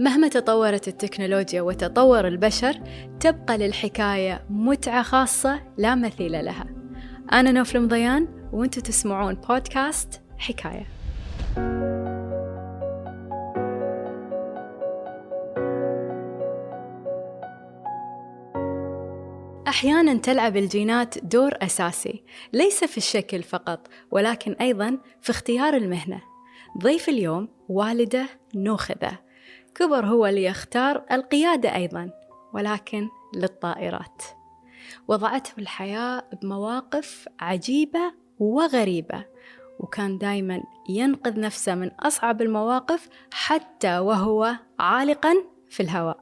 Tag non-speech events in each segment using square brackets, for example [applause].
مهما تطورت التكنولوجيا وتطور البشر تبقى للحكاية متعة خاصة لا مثيل لها. أنا نوف المضيان وأنتم تسمعون بودكاست حكاية. أحيانا تلعب الجينات دور أساسي ليس في الشكل فقط ولكن أيضا في اختيار المهنة. ضيف اليوم والدة نوخذة. كبر هو ليختار القيادة أيضا ولكن للطائرات. وضعته الحياة بمواقف عجيبة وغريبة وكان دايما ينقذ نفسه من أصعب المواقف حتى وهو عالقا في الهواء.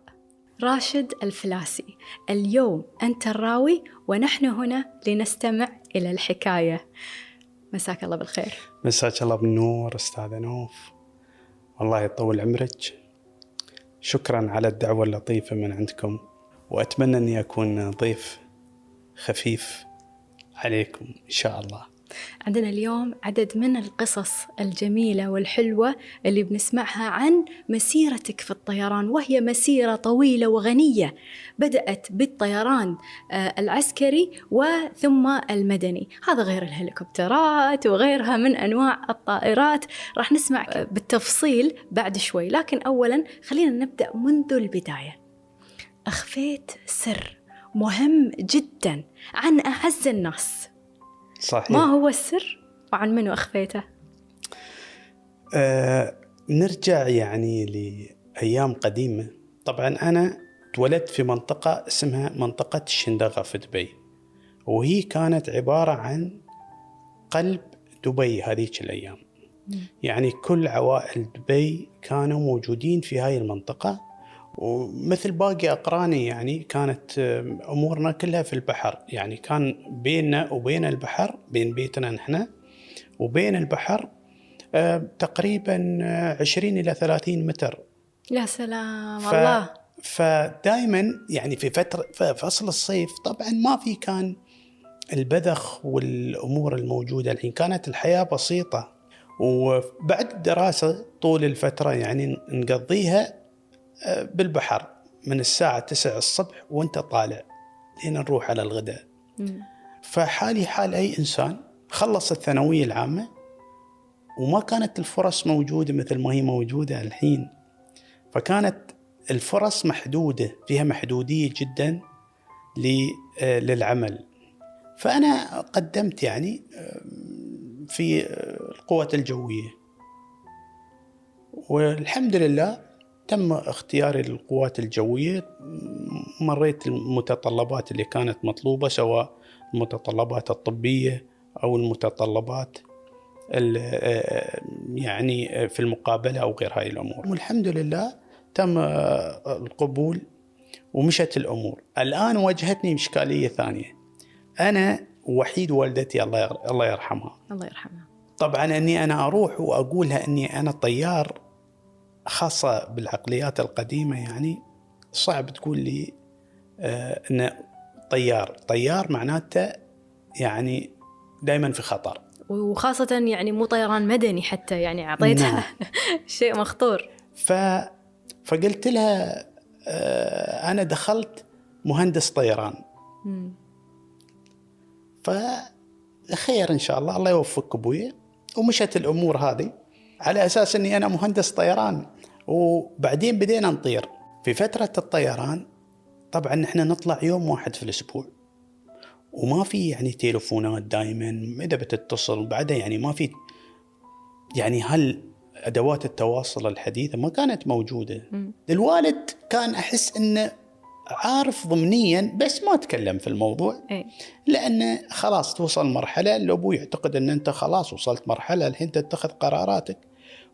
راشد الفلاسي اليوم أنت الراوي ونحن هنا لنستمع إلى الحكاية. مساك الله بالخير. مساك الله بالنور أستاذة نوف. والله يطول عمرك. شكرا على الدعوة اللطيفة من عندكم وأتمنى أني أكون ضيف خفيف عليكم إن شاء الله. عندنا اليوم عدد من القصص الجميلة والحلوة اللي بنسمعها عن مسيرتك في الطيران وهي مسيرة طويلة وغنية بدأت بالطيران آه، العسكري وثم المدني. هذا غير الهليكوبترات وغيرها من أنواع الطائرات. راح نسمع بالتفصيل بعد شوي لكن أولا خلينا نبدأ منذ البداية. أخفيت سر مهم جدا عن أعز الناس. صحيح. ما هو السر وعن منو أخفيته؟ آه نرجع يعني لأيام قديمة. طبعا أنا تولدت في منطقة اسمها منطقة الشندقة في دبي وهي كانت عبارة عن قلب دبي هذيك الأيام. يعني كل عوائل دبي كانوا موجودين في هاي المنطقة ومثل باقي أقراني يعني كانت أمورنا كلها في البحر. يعني كان بيننا وبين البحر بين بيتنا نحن وبين البحر آه، تقريبا 20 إلى 30 متر. يا سلام ف... الله. فدائما يعني في فترة في فصل الصيف طبعا ما في كان البذخ والأمور الموجودة الحين. كانت الحياة بسيطة. وبعد الدراسة طول الفترة يعني نقضيها بالبحر من الساعة 9 الصبح وانت طالع لين نروح على الغداء. فحالي حال أي إنسان خلص الثانوية العامة وما كانت الفرص موجودة مثل ما هي موجودة الحين. فكانت الفرص محدودة فيها محدودية جدا للعمل. فأنا قدمت يعني في القوات الجوية. والحمد لله تم اختياري للقوات الجوية. مريت المتطلبات اللي كانت مطلوبة سواء المتطلبات الطبية أو المتطلبات يعني في المقابلة أو غير هاي الأمور. والحمد لله تم القبول ومشت الأمور. الآن واجهتني إشكالية ثانية. أنا وحيد والدتي الله الله يرحمها. الله يرحمها. طبعا إني أنا أروح وأقولها إني أنا طيار خاصة بالعقليات القديمة يعني صعب تقول لي آه أن طيار. طيار معناته يعني دائما في خطر. وخاصة يعني مو طيران مدني حتى يعني أعطيتها نعم. [laughs] شيء مخطور. ف... فقلت لها آه أنا دخلت مهندس طيران. فخير إن شاء الله الله يوفقك أبوي. ومشت الأمور هذه على أساس أني أنا مهندس طيران. وبعدين بدينا نطير. في فترة الطيران طبعا نحن نطلع يوم واحد في الأسبوع. وما في يعني تليفونات دائما إذا بتتصل بعدها يعني ما في يعني هل أدوات التواصل الحديثة ما كانت موجودة. م. الوالد كان أحس أنه عارف ضمنيا بس ما تكلم في الموضوع. أي. لأنه خلاص توصل مرحلة الأبو يعتقد أن أنت خلاص وصلت مرحلة الحين تتخذ قراراتك.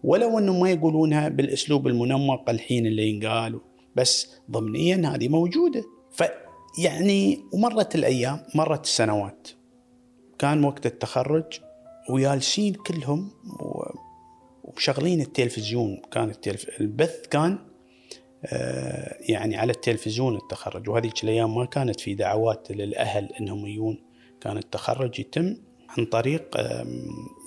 ولو أنه ما يقولونها بالأسلوب المنمق الحين اللي ينقال بس ضمنيا هذه موجودة. فيعني ومرت الأيام مرت السنوات. كان وقت التخرج ويالسين كلهم ومشغلين التلفزيون. كان التلف... البث كان آه، يعني على التلفزيون التخرج. وهذيك الأيام ما كانت في دعوات للأهل إنهم يجون. كان التخرج يتم. عن طريق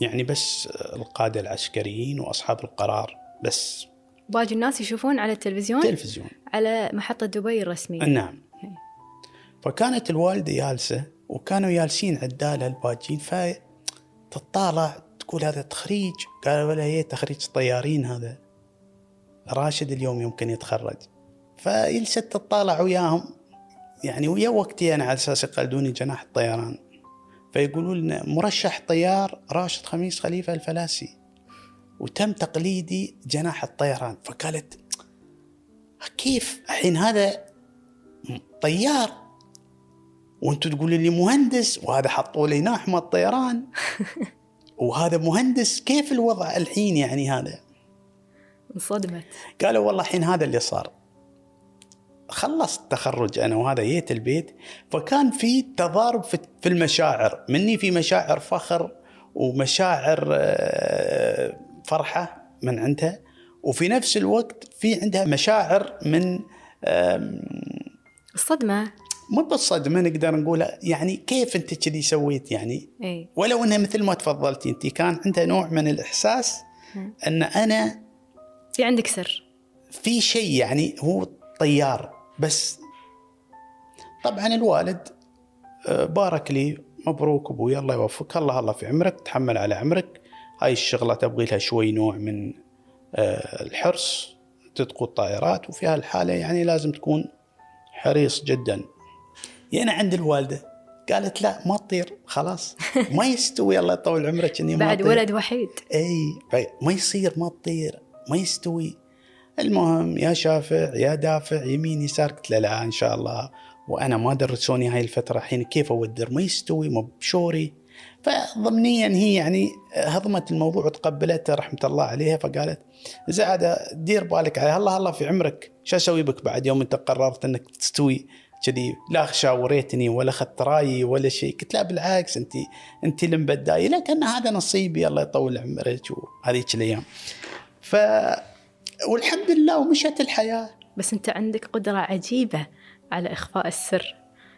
يعني بس القادة العسكريين وأصحاب القرار بس. باقي الناس يشوفون على التلفزيون؟ تلفزيون. على محطة دبي الرسمية. نعم. فكانت الوالدة جالسه وكانوا جالسين عدالة الباجين فتطالع تقول هذا تخريج. قالوا ولا هي تخريج طيارين هذا. راشد اليوم يمكن يتخرج. فجلست تطالع وياهم. يعني ويا وقتي أنا على أساس يقلدوني جناح الطيران. فيقولوا لنا مرشح طيار راشد خميس خليفة الفلاسي وتم تقليدي جناح الطيران. فقالت كيف؟ الحين هذا طيار؟ وأنتم تقولوا لي مهندس وهذا حطوا لي ناحمة الطيران. [laughs] وهذا مهندس كيف الوضع الحين يعني هذا؟ انصدمت. قالوا والله الحين هذا اللي صار. خلصت التخرج أنا وهذا جيت البيت فكان في تضارب في المشاعر. مني في مشاعر فخر ومشاعر آه، فرحة من عندها وفي نفس الوقت في عندها مشاعر من آم، الصدمة. مو بالصدمة نقدر نقول يعني كيف أنت كذي سويت يعني؟ إي. ولو إنها مثل ما تفضلتي أنت كان عندها نوع من الإحساس مم. أن أنا في عندك سر. في شيء يعني هو طيار. بس. طبعا الوالد آه، بارك لي مبروك أبوي الله يوفقك الله الله في عمرك تحمل على عمرك. هاي الشغلة تبغي لها شوي نوع من آه، الحرص تدخل طائرات وفي هالحالة يعني لازم تكون حريص جدا. يعني عند الوالدة قالت لا ما تطير خلاص. [laughs] ما يستوي الله يطول عمرك إني ما بعد. ولد وحيد. إي ما يصير ما تطير ما يستوي. المهم يا شافع يا دافع يمين يسار. قلت له لا إن شاء الله. وأنا ما درسوني هاي الفترة الحين كيف أودر ما يستوي ما بشوري. فضمنيا هي يعني هضمت الموضوع وتقبلته رحمة الله عليها فقالت زعادة دير بالك على الله الله في عمرك. شو أسوي بك بعد يوم أنت قررت إنك تستوي؟ كذي لا شاوريتني ولا اخذت رأيي ولا شيء. قلت لا بالعكس أنت أنت اللي لكن هذا نصيبي الله يطول عمرك وهذيك الأيام. ف والحمد لله ومشت الحياة. بس انت عندك قدرة عجيبة على إخفاء السر.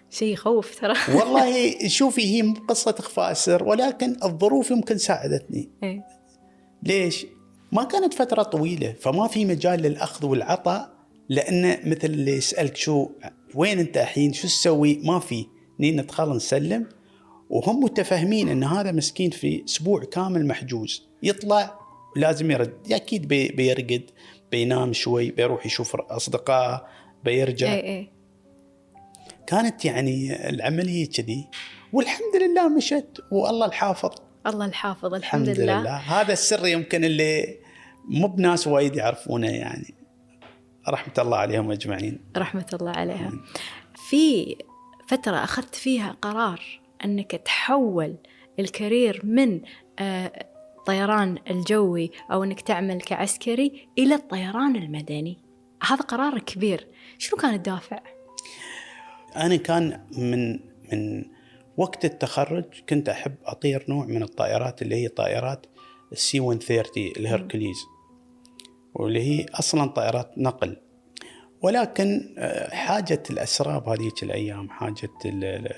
شيء يخوف ترى. [laughs] والله شوفي هي مو قصة إخفاء السر ولكن الظروف يمكن ساعدتني. اي ليش؟ ما كانت فترة طويلة فما في مجال للأخذ والعطاء لأن مثل اللي يسألك شو وين أنت الحين؟ شو تسوي؟ ما في. نين ندخل نسلم. وهم متفاهمين أن هذا مسكين في أسبوع كامل محجوز. يطلع لازم يرد. أكيد بي بيرقد. بينام شوي بيروح يشوف أصدقائه بيرجع. اي اي كانت يعني العملية كذي والحمد لله مشت والله الحافظ. الله الحافظ الحمد, الحمد لله. لله. هذا السر يمكن اللي مو بناس وايد يعرفونه يعني. رحمة الله عليهم أجمعين. رحمة الله عليها. في فترة أخذت فيها قرار أنك تحول ال career من آه، الطيران الجوي أو أنك تعمل كعسكري إلى الطيران المدني. هذا قرار كبير. شنو كان الدافع؟ أنا كان من من وقت التخرج كنت أحب أطير نوع من الطائرات اللي هي طائرات ال C 130 ال Hercules واللي هي أصلا طائرات نقل. ولكن آه، حاجة الأسراب هذيك الأيام حاجة ال-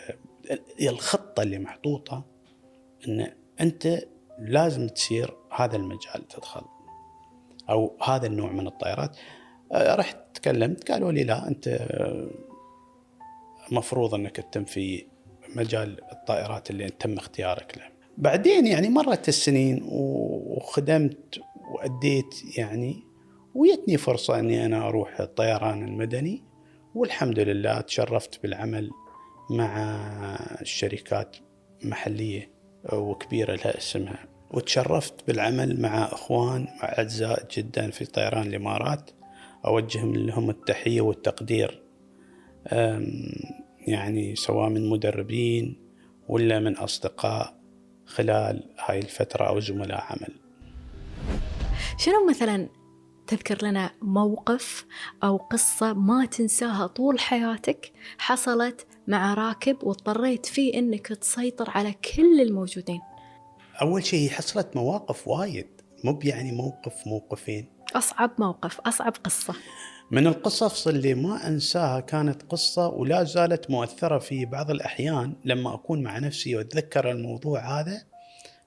ال- الخطة اللي محطوطة أن أنت لازم تسير هذا المجال تدخل أو هذا النوع من الطائرات. آه، رحت تكلمت قالوا لي لا أنت آه، مفروض أنك تتم في مجال الطائرات اللي تم اختيارك له. بعدين يعني مرت السنين وخدمت وأديت يعني ويتني فرصة أني أنا أروح الطيران المدني والحمد لله تشرفت بالعمل مع شركات محلية وكبيرة لها اسمها. وتشرفت بالعمل مع أخوان أعزاء جدا في طيران الإمارات. أوجه لهم التحية والتقدير. يعني سواء من مدربين ولا من أصدقاء خلال هاي الفترة أو زملاء عمل. شنو مثلا تذكر لنا موقف أو قصة ما تنساها طول حياتك حصلت مع راكب واضطريت فيه أنك تسيطر على كل الموجودين؟ أول شيء حصلت مواقف وايد مو يعني موقف موقفين. أصعب موقف أصعب قصة. من القصص اللي ما أنساها كانت قصة ولا زالت مؤثرة في بعض الأحيان لما أكون مع نفسي وأتذكر الموضوع هذا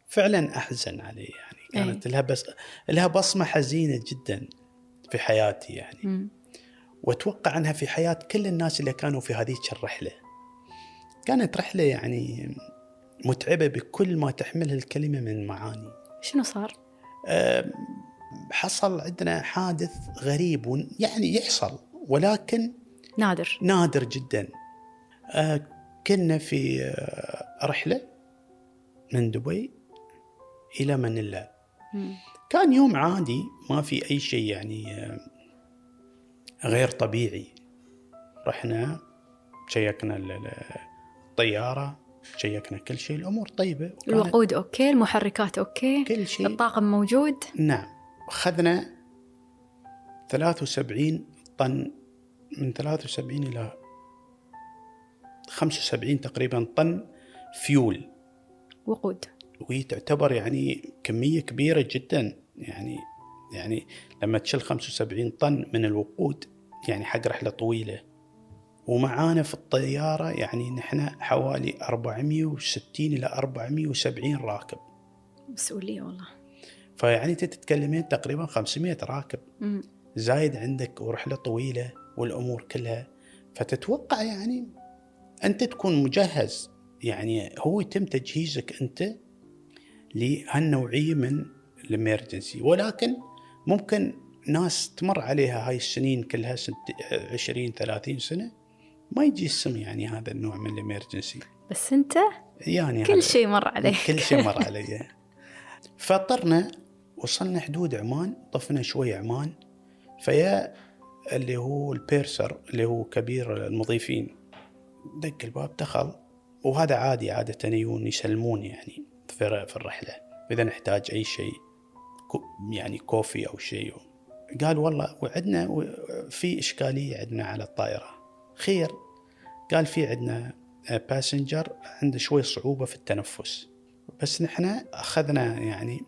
فعلا أحزن عليه يعني. كانت لها بس لها بصمه حزينة جدا في حياتي يعني. مم. وأتوقع أنها في حياة كل الناس اللي كانوا في هذيك الرحلة. كانت رحلة يعني متعبة بكل ما تحملها الكلمة من معاني. شنو صار؟ أم، حصل عندنا حادث غريب يعني يحصل ولكن نادر نادر جدا. أه، كنا في أه، رحلة من دبي إلى منيلا. مم. كان يوم عادي ما في أي شيء يعني آه، غير طبيعي رحنا شيكنا ال- ال- الطيارة شيكنا كل شيء الأمور طيبة. الوقود okay المحركات أوكي كل شيء. الطاقم موجود. نعم. اخذنا 73 طن من 73 إلى 75 تقريبا طن فيول. وقود. وهي تعتبر يعني كمية كبيرة جدا. يعني يعني لما تشيل 75 طن من الوقود يعني حق رحلة طويلة. ومعانا في الطيارة يعني نحن حوالي 460 إلى 470 راكب. مسؤولية والله. فيعني أنت تتكلمين تقريبا 500 راكب. مم. زايد عندك ورحلة طويلة والأمور كلها. فتتوقع يعني أنت تكون مجهز. يعني هو يتم تجهيزك أنت لهالنوعية من الإمرجنسي. ولكن ممكن ناس تمر عليها هاي السنين كلها سنت 20 30 سنة. ما يجي اسم يعني هذا النوع من الإمرجنسي. بس انت يعني كل شيء مر عليك. كل شيء مر [laughs] علي. فطرنا وصلنا حدود عمان طفنا شوي عمان فيا اللي هو البيرسر اللي هو كبير المضيفين. دق الباب دخل. وهذا عادي عادة يجون يسلمون يعني في الرحلة. إذا نحتاج أي شيء يعني كوفي أو شيء. قال والله وعندنا في إشكالية عندنا على الطائرة. خير. قال في عندنا passenger عنده شوي صعوبة في التنفس. بس نحن أخذنا يعني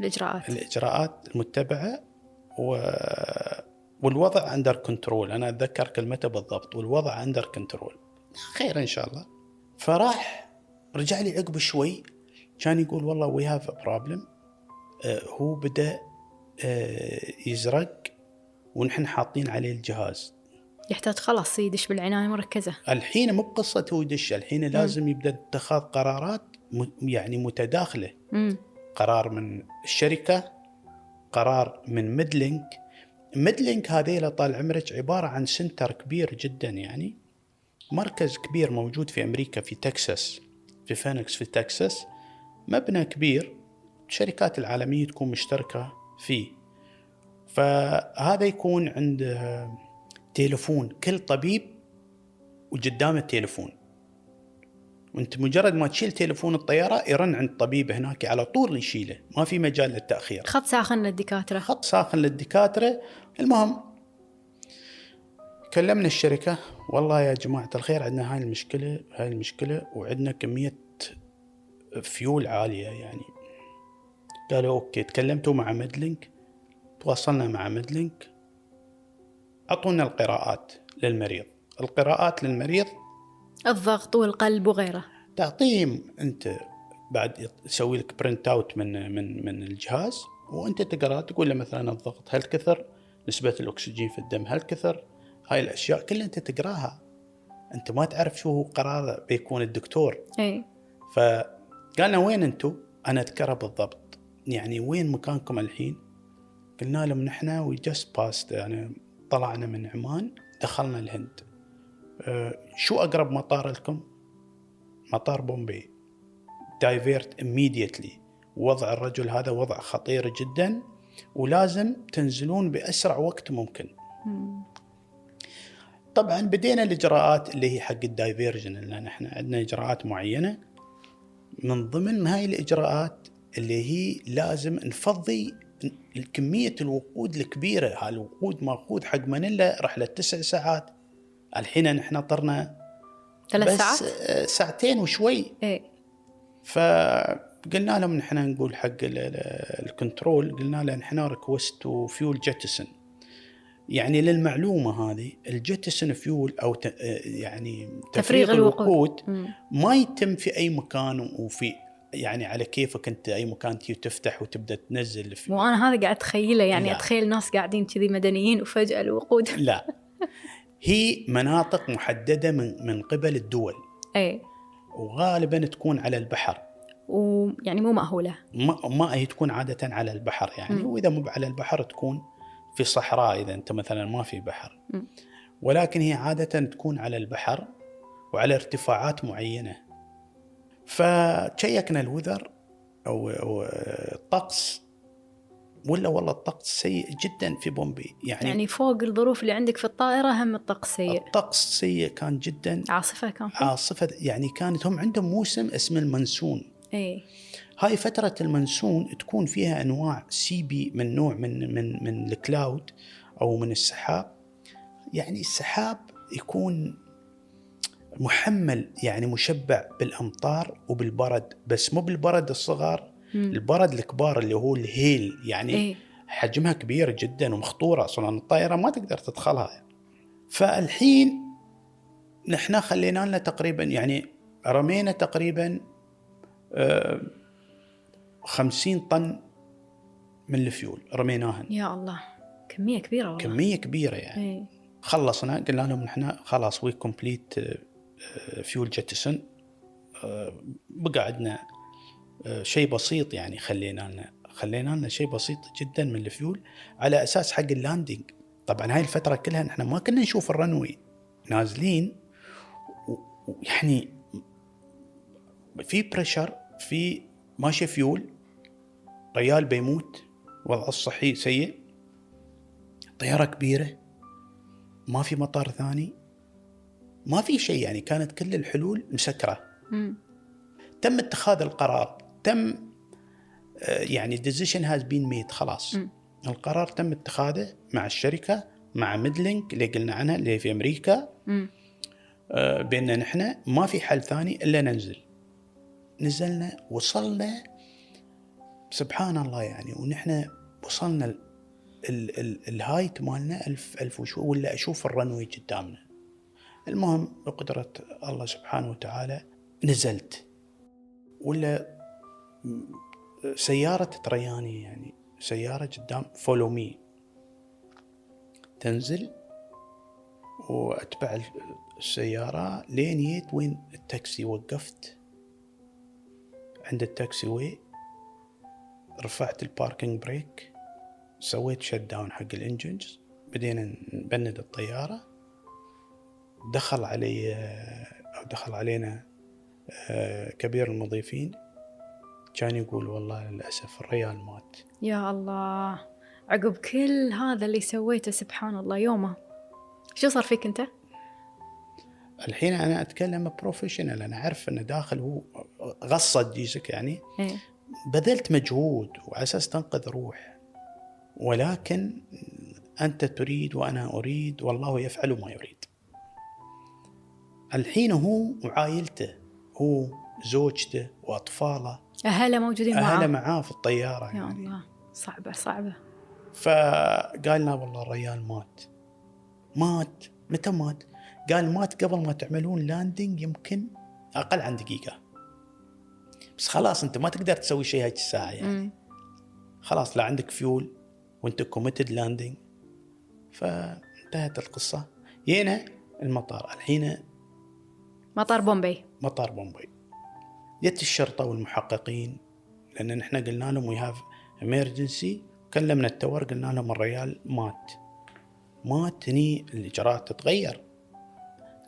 الإجراءات. الإجراءات المتبعة و... والوضع under control أنا أتذكر كلمته بالضبط. والوضع under control خير إن شاء الله. فراح رجع لي عقب شوي. كان يقول والله we have problem هو بدأ آه، يزرق ونحن حاطين عليه الجهاز. يحتاج خلاص يدش بالعناية المركزة الحين مو بقصة هو يدش الحين لازم يبدأ اتخاذ قرارات يعني متداخلة. مم. قرار من الشركة قرار من MedLink. MedLink هذيلا طال عمرك عبارة عن center كبير جدا يعني. مركز كبير موجود في أمريكا في تكساس في فينيكس في تكساس. مبنى كبير الشركات العالمية تكون مشتركة فيه. فهذا يكون عنده تليفون. كل طبيب وقدامه التليفون وانت مجرد ما تشيل تليفون الطيارة يرن عند طبيب هناك على طول يشيله. ما في مجال للتأخير. خط ساخن للدكاترة. خط ساخن للدكاترة. المهم كلمنا الشركة. والله يا جماعة الخير عندنا هاي المشكلة هاي المشكلة وعندنا كمية فيول عالية يعني. قالوا okay تكلمتوا مع MedLink تواصلنا مع MedLink اعطونا القراءات للمريض. القراءات للمريض الضغط والقلب وغيره. تعطيهم أنت بعد يسوي لك print out من من من الجهاز وأنت تقرأ تقول له مثلا الضغط هالكثر؟ نسبة الأكسجين في الدم هالكثر؟ هاي الأشياء كلها أنت تقراها. أنت ما تعرف شو هو قرار بيكون الدكتور. إي. فقالنا وين أنتم أنا اذكرها بالضبط. يعني وين مكانكم الحين؟ قلنا لهم نحن we just passed يعني طلعنا من عمان دخلنا الهند. أه، شو أقرب مطار لكم؟ مطار بومبي. divert immediately. وضع الرجل هذا وضع خطير جدا ولازم تنزلون بأسرع وقت ممكن. مم. طبعا بدينا الإجراءات اللي هي حق ال diversion لأن إحنا عندنا إجراءات معينة. من ضمن هاي الإجراءات اللي هي لازم نفضي كميه الوقود الكبيرة هالوقود ماخوذ حق منيلا رحله تسع ساعات. الحين نحن طرنا ثلاث ساعات؟ آه، ساعتين وشوي. اي فقلنا لهم نحن نقول حق ال- ال- ال control قلنا له نحن request fuel jettison يعني للمعلومة هذه ال jettison fuel أو ت- يعني تفريغ الوقود. الوقود مم. ما يتم في أي مكان وفي يعني على كيفك انت اي مكان تجي تفتح وتبدأ تنزل في مو أنا هذا قاعد أتخيله يعني لا. أتخيل ناس قاعدين كذي مدنيين وفجأة الوقود. [laughs] لا. هي مناطق محددة من من قبل الدول. إي. وغالبا تكون على البحر. ويعني مو مأهولة. ما, ما هي تكون عادة على البحر يعني. مم. وإذا مو على البحر تكون في صحراء إذا أنت مثلا ما في بحر. مم. ولكن هي عادة تكون على البحر وعلى ارتفاعات معينة. فشيكنا الوذر أو أو الطقس ولا والله الطقس سيء جدا في بومبي. يعني, يعني فوق الظروف اللي عندك في الطائرة هم الطقس سيء. الطقس سيء كان جدا. عاصفة كان. في عاصفة يعني كانت هم عندهم موسم اسمه المنسون. إي. هاي فترة المنسون تكون فيها أنواع سيبي من نوع من من من الكلاود أو من السحاب. يعني السحاب يكون محمل يعني مشبع بالأمطار وبالبرد بس مو بالبرد الصغار مم. البرد الكبار اللي هو الهيل يعني اي حجمها كبير جدا ومخطورة أصلا الطائرة ما تقدر تدخلها. فالحين نحن خلينا لنا تقريبا يعني رمينا تقريبا آه، خمسين طن من الفيول رميناهن. يا الله. كمية كبيرة والله. كمية كبيرة يعني. اي خلصنا قلنا لهم نحن خلاص we complete fuel jettison بقى عندنا آه، شيء بسيط يعني خلينا لنا خلينا لنا شيء بسيط جدا من الفيول على أساس حق ال landing طبعا هاي الفترة كلها نحن ما كنا نشوف ال runway نازلين ويعني في pressure في ماشي فيول ريال بيموت وضعه الصحي سيء طيارة كبيرة ما في مطار ثاني. ما في شيء يعني كانت كل الحلول مسكرة مم. تم اتخاذ القرار تم آه، يعني decision has been made خلاص. القرار تم اتخاذه مع الشركة مع MedLink اللي قلنا عنها اللي في أمريكا. آه، باننا نحن ما في حل ثاني إلا ننزل نزلنا وصلنا سبحان الله يعني ونحن وصلنا ال ال ال ال height مالنا ألف ألف وشوي ولا أشوف ال runway قدامنا المهم بقدرة الله سبحانه وتعالى نزلت. ولا سيارة ترياني يعني سيارة قدام follow me. تنزل وأتبع السيارة لين جيت وين التاكسي وقفت. عند ال taxiway رفعت ال parking brake سويت shut down حق ال engines بدينا نبند الطيارة. دخل علي أو دخل علينا آه، كبير المضيفين. كان يقول والله للأسف الريال مات. يا الله عقب كل هذا اللي سويته سبحان الله يومه. شو صار فيك أنت؟ الحين أنا أتكلم professional أنا أعرف أنه داخل هو غصة جيسك يعني. إيه. بذلت مجهود وعلى أساس تنقذ روح ولكن أنت تريد وأنا أريد والله يفعل ما يريد. الحين هو وعائلته هو زوجته وأطفاله. أهله موجودين معاه؟ أهله معاه في الطيارة يا يعني. الله صعبة صعبة. فقال لنا والله الريال مات. مات؟ متى مات؟ قال مات قبل ما تعملون landing يمكن أقل عن دقيقة. بس خلاص أنت ما تقدر تسوي شيء هيك الساعة يعني. مم. خلاص لا عندك فيول وأنت committed landing فانتهت القصة. جينا المطار. الحين مطار بومبي مطار بومبي جت الشرطة والمحققين لأن نحن قلنا لهم we have emergency كلمنا ال tower قلنا لهم الريال مات. مات هني الاجراءات تتغير.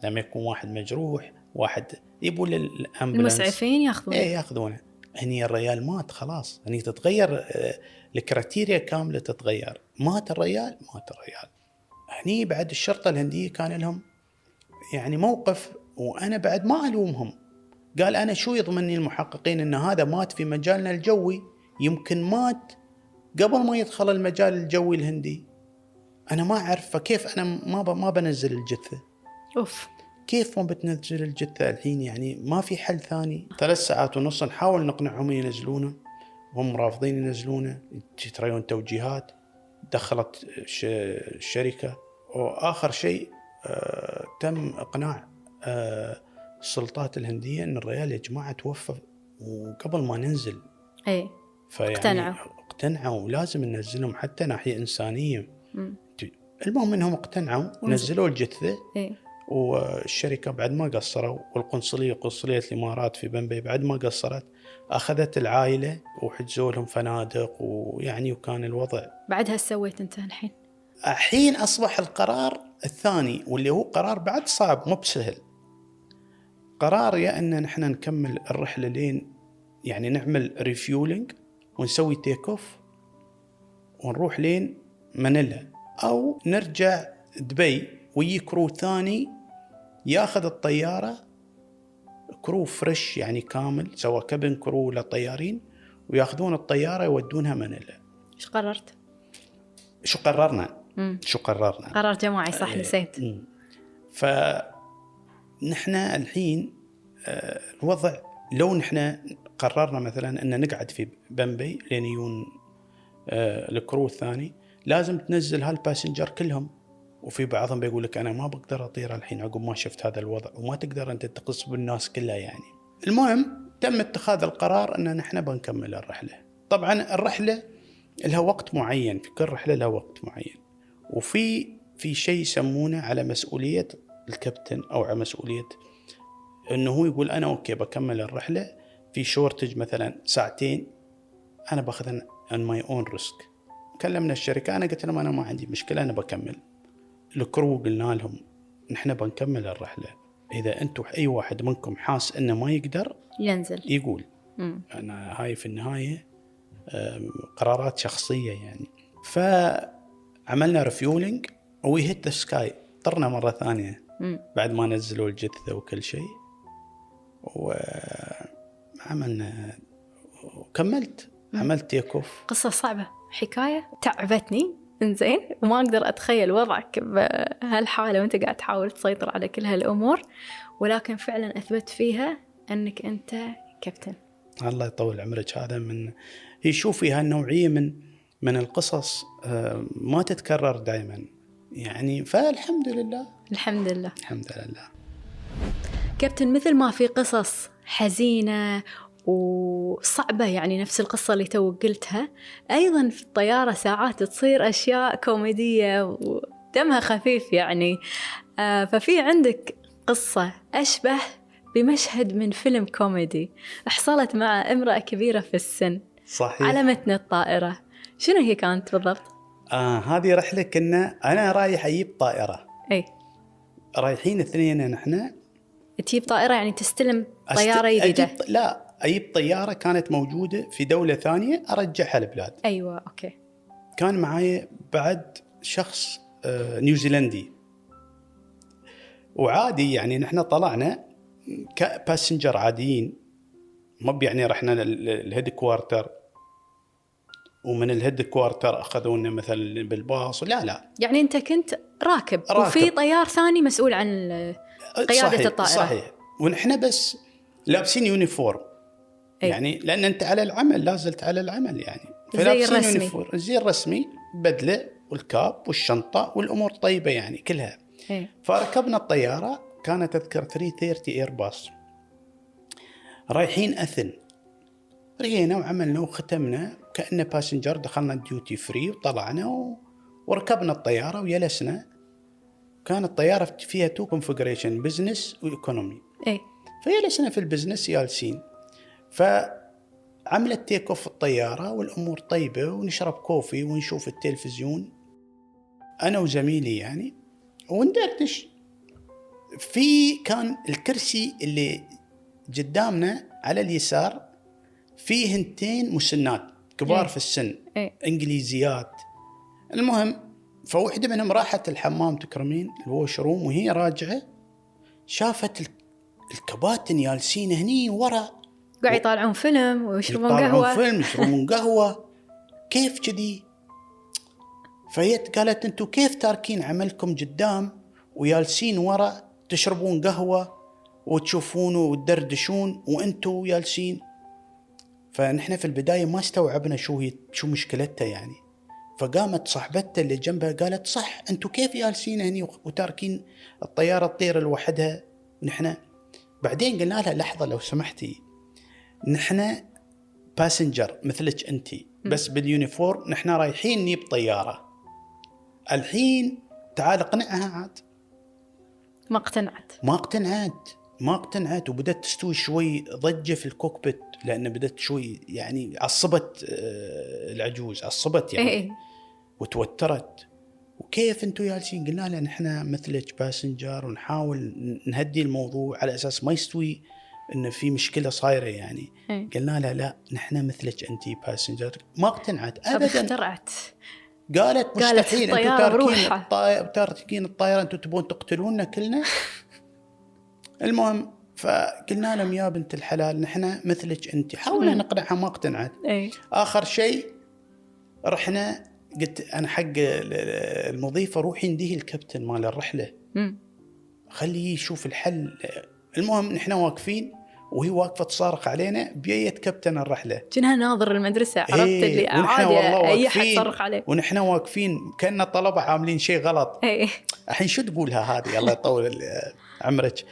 لما يكون واحد مجروح واحد يبوا لل ambulance المسعفين ياخذون إيه ياخذونه. هني الريال مات خلاص. هني تتغير آه، الكراتيريا كاملة تتغير. مات الريال؟ مات الريال. هني بعد الشرطة الهندية كان لهم يعني موقف وأنا بعد ما ألومهم. قال أنا شو يضمنني المحققين إن هذا مات في مجالنا الجوي؟ يمكن مات قبل ما يدخل المجال الجوي الهندي. أنا ما أعرف فكيف أنا ما ما بنزل الجثة؟ أوف. كيف ما بتنزل الجثة الحين؟ يعني ما في حل ثاني. ثلاث ساعات ونص نحاول نقنعهم ينزلونه. وهم رافضين ينزلونه. تريون توجيهات. دخلت ش- الشركة وآخر شيء آه تم إقناع آه السلطات الهندية أن الريال يا جماعة توفى وقبل ما ننزل إي فيعني اقتنعوا. اقتنعوا ولازم ننزلهم حتى ناحية إنسانية مم. المهم إنهم اقتنعوا نزلوا الجثة إي والشركة بعد ما قصروا والقنصلية قنصلية الإمارات في بمبي بعد ما قصرت أخذت العائلة وحجزوا لهم فنادق ويعني وكان الوضع بعدها سويت أنت الحين؟ الحين أصبح القرار الثاني واللي هو قرار بعد صعب مو بسهل قرار يا أن نحن نكمل الرحلة لين يعني نعمل refueling ونسوي take off ونروح لين مانيلا أو نرجع دبي ويجي crew ثاني ياخذ الطيارة crew fresh يعني كامل سواء cabin crew ولا طيارين وياخذون الطيارة يودونها مانيلا إيش قررت؟ شو قررنا؟ مم. شو قررنا؟ قرار جماعي صح إيه. نسيت مم. فنحن الحين آه، الوضع لو نحن قررنا مثلا أن نقعد في بمبي لين يجون آه، ال crew الثاني لازم تنزل هال passenger كلهم وفي بعضهم بيقول لك أنا ما بقدر أطير الحين عقب ما شفت هذا الوضع وما تقدر أنت تقص بالناس كلها يعني. المهم تم اتخاذ القرار أن نحن بنكمل الرحلة. طبعا الرحلة لها وقت معين في كل رحلة لها وقت معين. وفي في شيء يسمونه على مسؤولية الكابتن أو على مسؤولية إنه هو يقول أنا أوكي بكمل الرحلة في شورتج مثلا ساعتين أنا باخذ on my own risk كلمنا الشركة أنا قلت لهم أنا ما عندي مشكلة أنا بكمل. ال crew قلنا لهم نحن بنكمل الرحلة. إذا أنتم أي واحد منكم حاس إنه ما يقدر ينزل. يقول. مم. أنا هاي في النهاية قرارات شخصية يعني. فعملنا refueling we hit the sky طرنا مرة ثانية. بعد ما نزلوا الجثة وكل شيء وعملنا وكملت. عملت تيك اوف قصة صعبة. حكاية؟ تعبتني. إنزين. وما أقدر أتخيل وضعك بهالحالة وأنت قاعد تحاول تسيطر على كل هالأمور. ولكن فعلا أثبت فيها أنك أنت كابتن. الله يطول عمرك. هذا من هي شوفي هالنوعيه من من القصص آه، ما تتكرر دائما يعني فالحمد لله الحمد لله. الحمد لله. كابتن مثل ما في قصص حزينة وصعبة يعني نفس القصة اللي تو قلتها أيضا في الطيارة ساعات تصير أشياء كوميدية ودمها خفيف يعني. آه، ففي عندك قصة أشبه بمشهد من فيلم كوميدي حصلت مع امرأة كبيرة في السن صحيح. على متن الطائرة. شنو هي كانت بالضبط؟ آه هذه رحلة كنا أنا رايح أجيب طائرة. أي. رايحين اثنين نحن. تجيب طائرة يعني تستلم طيارة جديدة أجيب لا أجيب طيارة كانت موجودة في دولة ثانية أرجعها البلاد. أيوة أوكي. كان معاي بعد شخص آه، نيوزيلندي. وعادي يعني نحن طلعنا ك passenger عاديين. ما يعني رحنا ال headquarter ومن ال headquarter اخذونا مثلا بالباص لا لا يعني أنت كنت راكب, راكب. وفي طيار ثاني مسؤول عن ال- قيادة صحيح الطائرة. صحيح ونحن بس لابسين uniform أي. يعني لأن أنت على العمل لا زلت على العمل يعني زي الرسمي. uniform زي الرسمي بدلة وال cap والشنطة والأمور طيبة يعني كلها إيه. فركبنا الطيارة كانت أذكر 330 ايرباص رايحين أثن رينا وعملنا وختمنا كأنه passenger دخلنا ال duty free وطلعنا و... وركبنا الطيارة وجلسنا. كانت الطيارة فيها two configuration business و economy إيه فجلسنا في ال business جالسين. فعملت take off الطيارة والأمور طيبة ونشرب coffee ونشوف التلفزيون. أنا وزميلي يعني وندردش. في كان الكرسي اللي قدامنا على اليسار فيه هنتين مسنات. كبار إيه. في السن. إيه. إنجليزيات. المهم فوحدة منهم راحت الحمام تكرمين الووش روم وهي راجعة شافت ال- الكباتن جالسين هني ورا. قاعد يطالعون فيلم ويشربون يطالعون قهوة. فيلم يشربون [laughs] قهوة. كيف كذي؟ فهي قالت أنتم كيف تاركين عملكم قدام وجالسين ورا؟ تشربون قهوة وتشوفون وتدردشون وأنتم جالسين فنحن في البداية ما استوعبنا شو هي شو مشكلتها يعني. فقامت صاحبتها اللي جنبها قالت صح أنتم كيف جالسين هني وتاركين الطيارة تطير لوحدها؟ ونحن بعدين قلنا لها لحظة لو سمحتي نحن passenger مثلك انت بس بال uniform نحن رايحين نجيب طيارة. الحين تعال اقنعها عاد. ما اقتنعت. ما اقتنعت. ما اقتنعت وبدأت تستوي شوي ضجة في ال cockpit لأن بدأت شوي يعني عصبت آه، العجوز عصبت يعني. إيه وتوترت. وكيف أنتم جالسين؟ قلنا لها نحن مثلك passenger ونحاول نهدي الموضوع على أساس ما يستوي إنه في مشكلة صايرة يعني. إيه. قلنا لها لا نحن مثلك انت باسنجر. ما اقتنعت طب ابدا. اخترعت. قالت مستحيل أنتم تاركين. الطائرة تاركين الطائرة أنتم تبون تقتلونا كلنا؟ المهم فقلنا لهم يا بنت الحلال نحن مثلك أنت. حاولنا نقنعها ما اقتنعت. اي آخر شيء رحنا قلت أنا حق ال- المضيفة روحي نديه الكابتن مال الرحلة. خليه يشوف الحل. المهم نحن واقفين وهي واقفة تصارخ علينا بيت كابتن الرحلة. جنها ناظر المدرسة عرفت إيه، اللي عادي أي أحد واقفين. يصرخ عليه. ونحن واقفين كأن الطلبه عاملين شيء غلط. اي الحين شو تقولها هذه؟ الله يطول عمرك.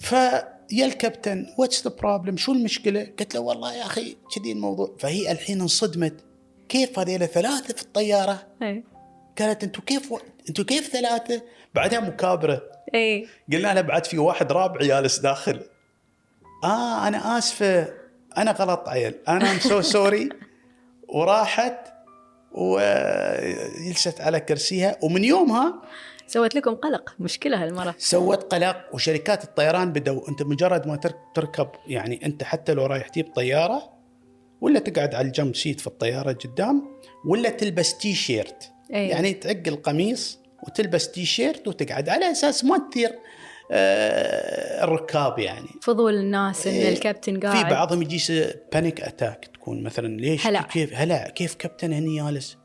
فيا الكابتن what's the problem شو المشكلة؟ قلت له والله يا أخي كذي الموضوع. فهي الحين انصدمت. كيف هذيلا ثلاثة في الطيارة؟ اي قالت أنتم كيف و... أنتم كيف ثلاثة؟ بعدها مكابرة. اي قلنا لها بعد في واحد رابع جالس داخل. آه أنا آسفة. أنا غلط عيل. أنا I'm so sorry وراحت وجلست على كرسيها. ومن يومها سوت لكم قلق مشكلة هالمرة. سوت قلق وشركات الطيران بدوا أنت مجرد ما تر- تركب يعني أنت حتى لو رايح تجيب طيارة ولا تقعد على ال jump seat في الطيارة قدام ولا تلبس تي شيرت أي. يعني تعق القميص وتلبس تي شيرت وتقعد. على أساس ما تثير آه الركاب يعني. فضول الناس إن إيه، الكابتن في قاعد. بعضهم يجيه panic attack تكون مثلا ليش هلع. كيف هلا كيف كابتن هني جالس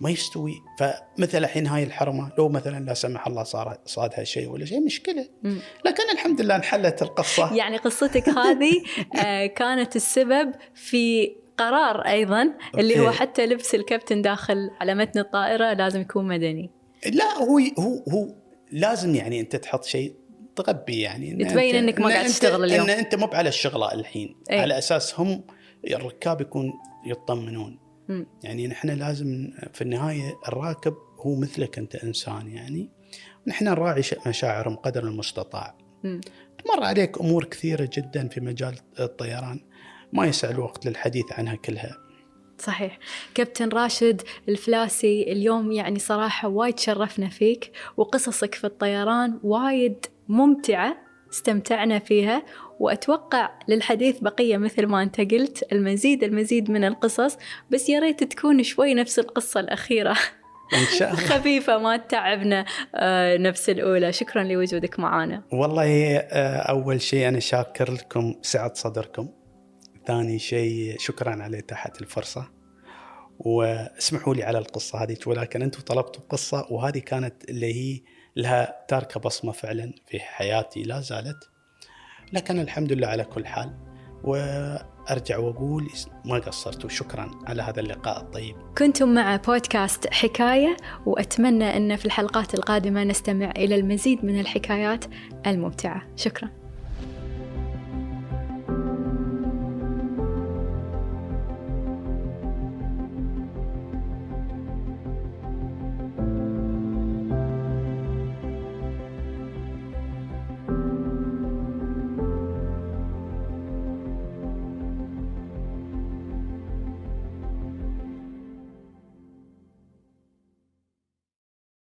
ما يستوي فمثل الحين هاي الحرمة لو مثلا لا سمح الله صار صادها شيء ولا شيء مشكلة. لكن الحمد لله انحلت القصة يعني قصتك هذه [laughs] آه، كانت السبب في قرار أيضا اللي هو أوكي. حتى لبس الكابتن داخل على متن الطائرة لازم يكون مدني لا هو هو هو لازم يعني أنت تحط شيء تغبي يعني إن تبين إنك ما قاعد تشتغل اليوم. إن أنت مو على الشغلة الحين إيه. على أساس هم الركاب يكون يطمنون يعني نحن لازم في النهاية الراكب هو مثلك أنت إنسان يعني. نحن نراعي مشاعرهم قدر المستطاع. مم. تمر عليك أمور كثيرة جدا في مجال الطيران. ما يسع الوقت للحديث عنها كلها. صحيح. كابتن راشد الفلاسي اليوم يعني صراحة وايد شرفنا فيك وقصصك في الطيران وايد ممتعة. استمتعنا فيها. وأتوقع للحديث بقية مثل ما أنت قلت المزيد المزيد من القصص. بس يا ريت تكون شوي نفس القصة الأخيرة. إن شاء الله. [laughs] خفيفة ما تتعبنا. آه، نفس الأولى. شكرا لوجودك معنا والله آه، أول شيء أنا شاكر لكم سعة صدركم. ثاني شيء شكرا على إتاحة الفرصة. واسمحوا لي على القصة هذه ولكن أنتم طلبتوا قصة وهذه كانت اللي هي لها تاركة بصمة فعلا في حياتي لا زالت. لكن الحمد لله على كل حال وأرجع وأقول ما قصرتوا شكرا على هذا اللقاء الطيب. كنتم مع بودكاست حكاية وأتمنى أن في الحلقات القادمة نستمع إلى المزيد من الحكايات الممتعة. شكرا.